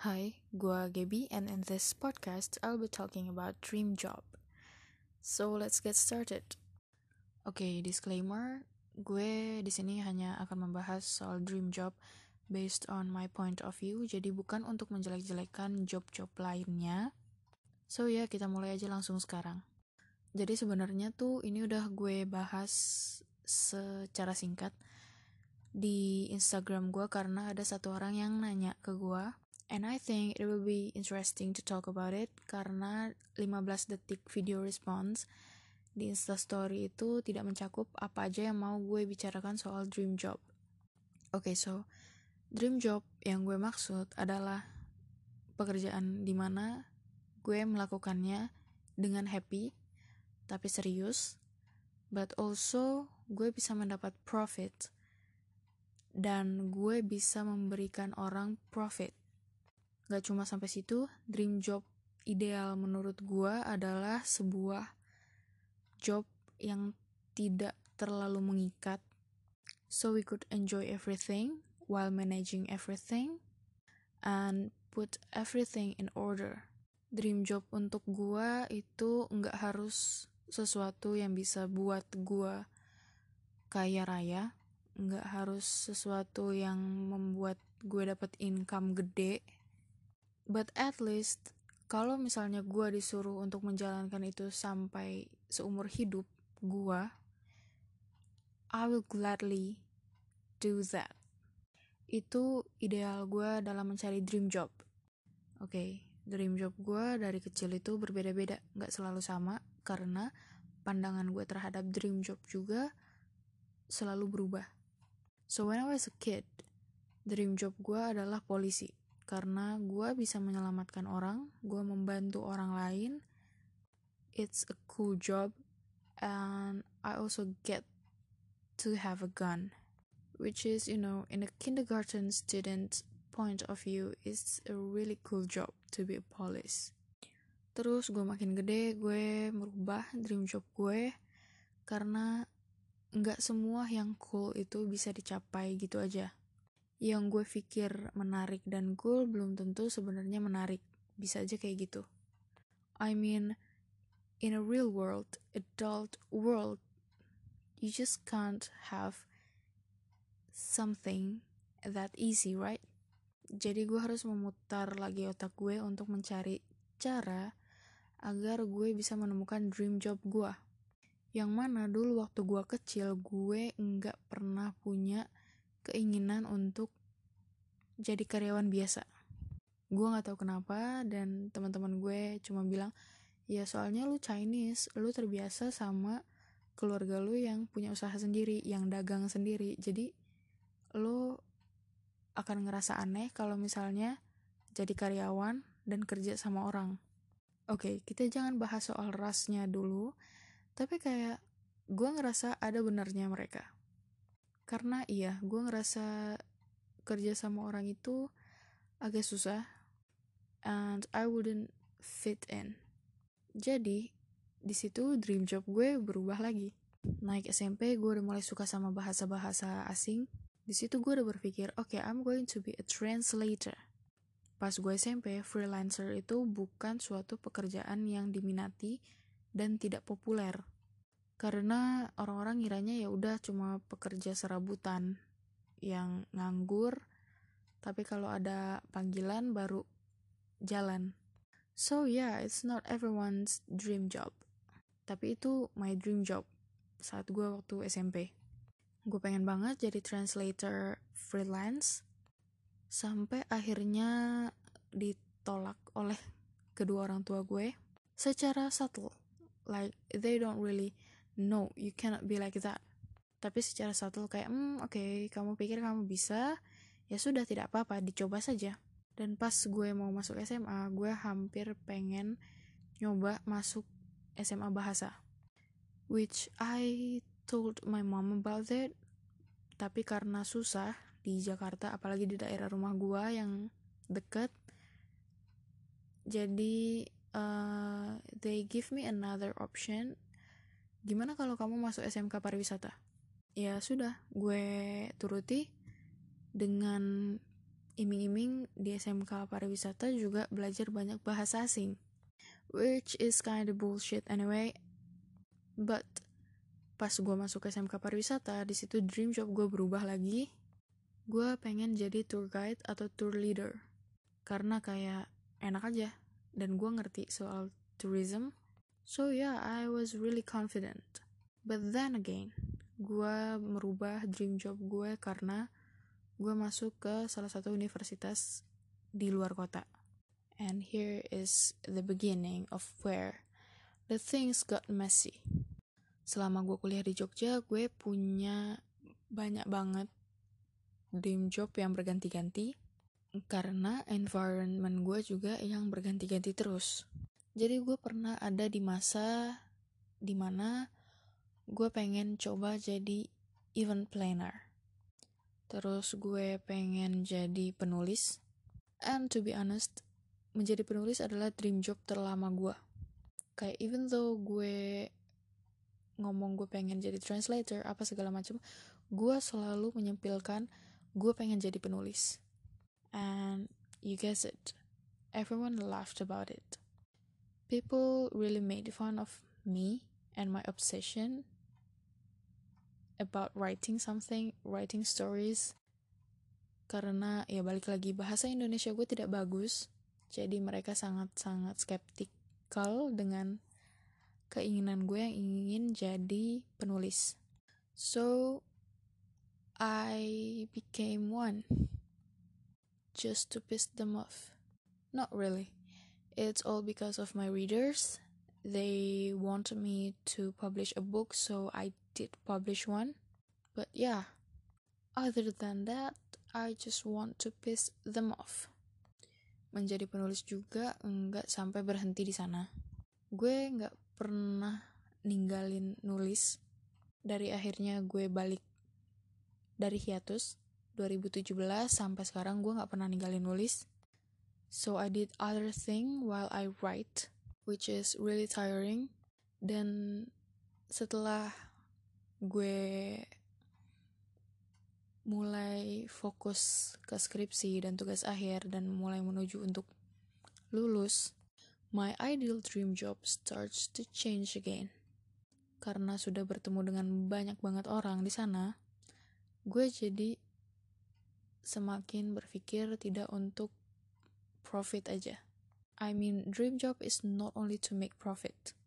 Hi, gua Gaby and in this podcast I'll be talking about dream job. So let's get started. Oke, okay, disclaimer, gue di sini hanya akan membahas soal dream job based on my point of view, jadi bukan untuk menjelek-jelekan job-job lainnya. So ya, yeah, kita mulai aja langsung sekarang. Jadi sebenarnya tuh ini udah gue bahas secara singkat di Instagram gue karena ada satu orang yang nanya ke gue and I think it will be interesting to talk about it karena 15 detik video response di instastory itu tidak mencakup apa aja yang mau gue bicarakan soal dream job. Oke, okay, so dream job yang gue maksud adalah pekerjaan di mana gue melakukannya dengan happy tapi serius, but also gue bisa mendapat profit dan gue bisa memberikan orang profit. Gak cuma sampai situ, dream job ideal menurut gue adalah sebuah job yang tidak terlalu mengikat. So we could enjoy everything while managing everything and put everything in order. Dream job untuk gue itu nggak harus sesuatu yang bisa buat gue kaya raya, nggak harus sesuatu yang membuat gue dapat income gede. But at least kalau misalnya gue disuruh untuk menjalankan itu sampai seumur hidup gue, I will gladly do that. Itu ideal gue dalam mencari dream job. Oke, okay, dream job gue dari kecil itu berbeda-beda, gak selalu sama, karena pandangan gue terhadap dream job juga selalu berubah. So when I was a kid, dream job gue adalah polisi karena gue bisa menyelamatkan orang, gue membantu orang lain. It's a cool job, and I also get to have a gun, which is, you know, in a kindergarten student point of view, it's a really cool job to be a police. Terus gue makin gede, gue merubah dream job gue karena nggak semua yang cool itu bisa dicapai gitu aja yang gue pikir menarik dan cool belum tentu sebenarnya menarik. Bisa aja kayak gitu. I mean, in a real world, adult world, you just can't have something that easy, right? Jadi gue harus memutar lagi otak gue untuk mencari cara agar gue bisa menemukan dream job gue. Yang mana dulu waktu gue kecil gue nggak pernah punya keinginan untuk jadi karyawan biasa. Gue nggak tahu kenapa dan teman-teman gue cuma bilang, ya soalnya lu Chinese, lu terbiasa sama keluarga lu yang punya usaha sendiri, yang dagang sendiri. Jadi lu akan ngerasa aneh kalau misalnya jadi karyawan dan kerja sama orang. Oke, okay, kita jangan bahas soal rasnya dulu, tapi kayak gue ngerasa ada benarnya mereka karena iya gue ngerasa kerja sama orang itu agak susah and I wouldn't fit in. Jadi di situ dream job gue berubah lagi. Naik SMP gue udah mulai suka sama bahasa-bahasa asing. Di situ gue udah berpikir oke okay, I'm going to be a translator. Pas gue SMP freelancer itu bukan suatu pekerjaan yang diminati dan tidak populer karena orang-orang ngiranya ya udah cuma pekerja serabutan yang nganggur tapi kalau ada panggilan baru jalan. So yeah it's not everyone's dream job. Tapi itu my dream job saat gue waktu SMP gue pengen banget jadi translator freelance sampai akhirnya ditolak oleh kedua orang tua gue secara subtle. Like they don't really no you cannot be like that. Tapi secara subtle kayak hmm oke okay, kamu pikir kamu bisa. Ya sudah tidak apa-apa dicoba saja. Dan pas gue mau masuk SMA gue hampir pengen nyoba masuk SMA bahasa. Which I told my mom about it tapi karena susah di Jakarta apalagi di daerah rumah gue yang deket jadi uh, they give me another option gimana kalau kamu masuk SMK pariwisata? Ya sudah. Gue turuti dengan iming-iming di SMK pariwisata juga belajar banyak bahasa asing. Which is kind of bullshit anyway. But pas gue masuk SMK pariwisata di situ dream job gue berubah lagi. Gue pengen jadi tour guide atau tour leader. Karena kayak enak aja. Dan gue ngerti soal tourism so yeah I was really confident but then again gue merubah dream job gue karena gue masuk ke salah satu universitas di luar kota And here is the beginning of where the things got messy. Selama gue kuliah di Jogja, gue punya banyak banget dream job yang berganti-ganti karena environment gue juga yang berganti-ganti terus. Jadi gue pernah ada di masa di mana gue pengen coba jadi event planner. Terus gue pengen jadi penulis. And to be honest, menjadi penulis adalah dream job terlama gue kayak even though gue ngomong gue pengen jadi translator apa segala macam gue selalu menyempilkan gue pengen jadi penulis and you guess it everyone laughed about it people really made fun of me and my obsession about writing something writing stories karena ya balik lagi bahasa Indonesia gue tidak bagus jadi mereka sangat-sangat skeptikal dengan keinginan gue yang ingin jadi penulis. So, I became one. Just to piss them off. Not really. It's all because of my readers. They want me to publish a book, so I did publish one. But yeah, other than that, I just want to piss them off menjadi penulis juga nggak sampai berhenti di sana. Gue nggak pernah ninggalin nulis dari akhirnya gue balik dari hiatus 2017 sampai sekarang gue nggak pernah ninggalin nulis. So I did other thing while I write, which is really tiring. Dan setelah gue mulai fokus ke skripsi dan tugas akhir dan mulai menuju untuk lulus, my ideal dream job starts to change again. Karena sudah bertemu dengan banyak banget orang di sana, gue jadi semakin berpikir tidak untuk profit aja. I mean, dream job is not only to make profit.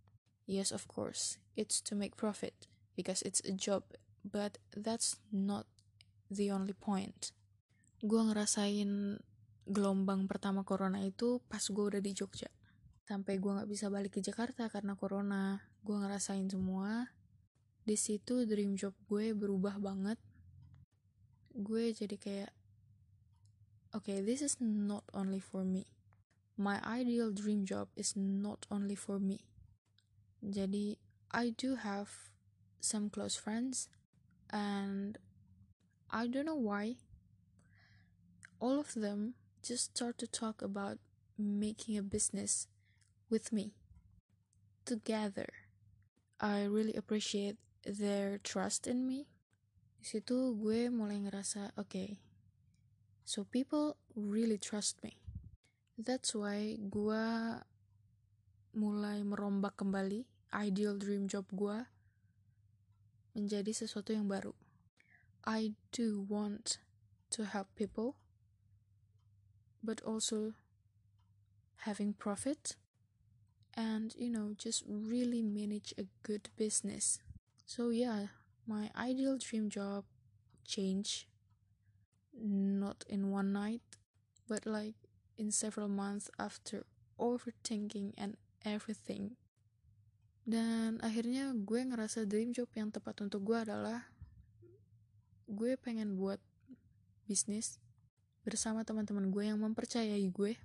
Yes, of course, it's to make profit because it's a job, but that's not the only point. Gue ngerasain gelombang pertama corona itu pas gue udah di Jogja. Sampai gue gak bisa balik ke Jakarta karena corona. Gue ngerasain semua. Di situ dream job gue berubah banget. Gue jadi kayak, okay, this is not only for me. My ideal dream job is not only for me. Jadi, I do have some close friends and I don't know why. All of them just start to talk about making a business with me together. I really appreciate their trust in me. Di situ gue mulai ngerasa, oke, okay, so people really trust me. That's why gue mulai merombak kembali ideal dream job gue menjadi sesuatu yang baru. I do want to help people, but also having profit and you know just really manage a good business. So yeah, my ideal dream job change not in one night, but like in several months after overthinking and everything. Dan akhirnya gue ngerasa dream job yang tepat untuk gue adalah gue pengen buat bisnis bersama teman-teman gue yang mempercayai gue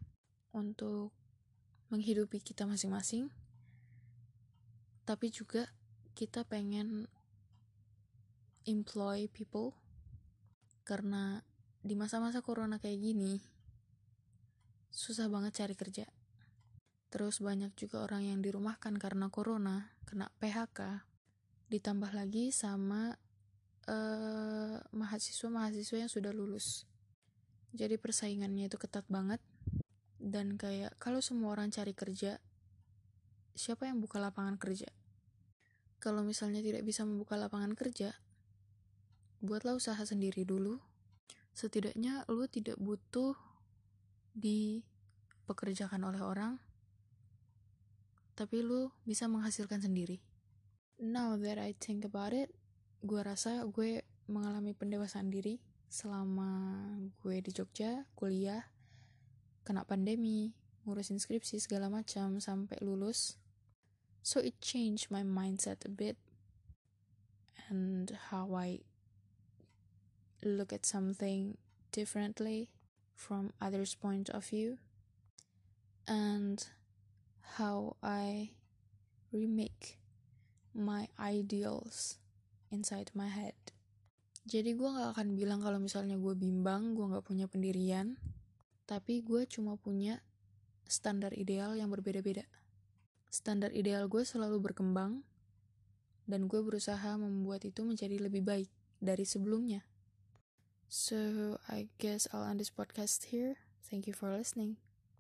untuk menghidupi kita masing-masing tapi juga kita pengen employ people karena di masa-masa corona kayak gini susah banget cari kerja. Terus banyak juga orang yang dirumahkan karena corona kena PHK ditambah lagi sama mahasiswa-mahasiswa uh, yang sudah lulus. jadi persaingannya itu ketat banget dan kayak kalau semua orang cari kerja siapa yang buka lapangan kerja? Kalau misalnya tidak bisa membuka lapangan kerja buatlah usaha sendiri dulu setidaknya lu tidak butuh dipekerjakan oleh orang tapi lu bisa menghasilkan sendiri. Now that I think about it gue rasa gue mengalami pendewasaan diri selama gue di Jogja kuliah kena pandemi ngurusin skripsi segala macam sampai lulus. So it changed my mindset a bit and how I look at something differently from others point of view and how I remake my ideals inside my head jadi gue gak akan bilang kalau misalnya gue bimbang, gue gak punya pendirian, tapi gue cuma punya standar ideal yang berbeda-beda. Standar ideal gue selalu berkembang, dan gue berusaha membuat itu menjadi lebih baik dari sebelumnya. So, I guess I'll end this podcast here. Thank you for listening.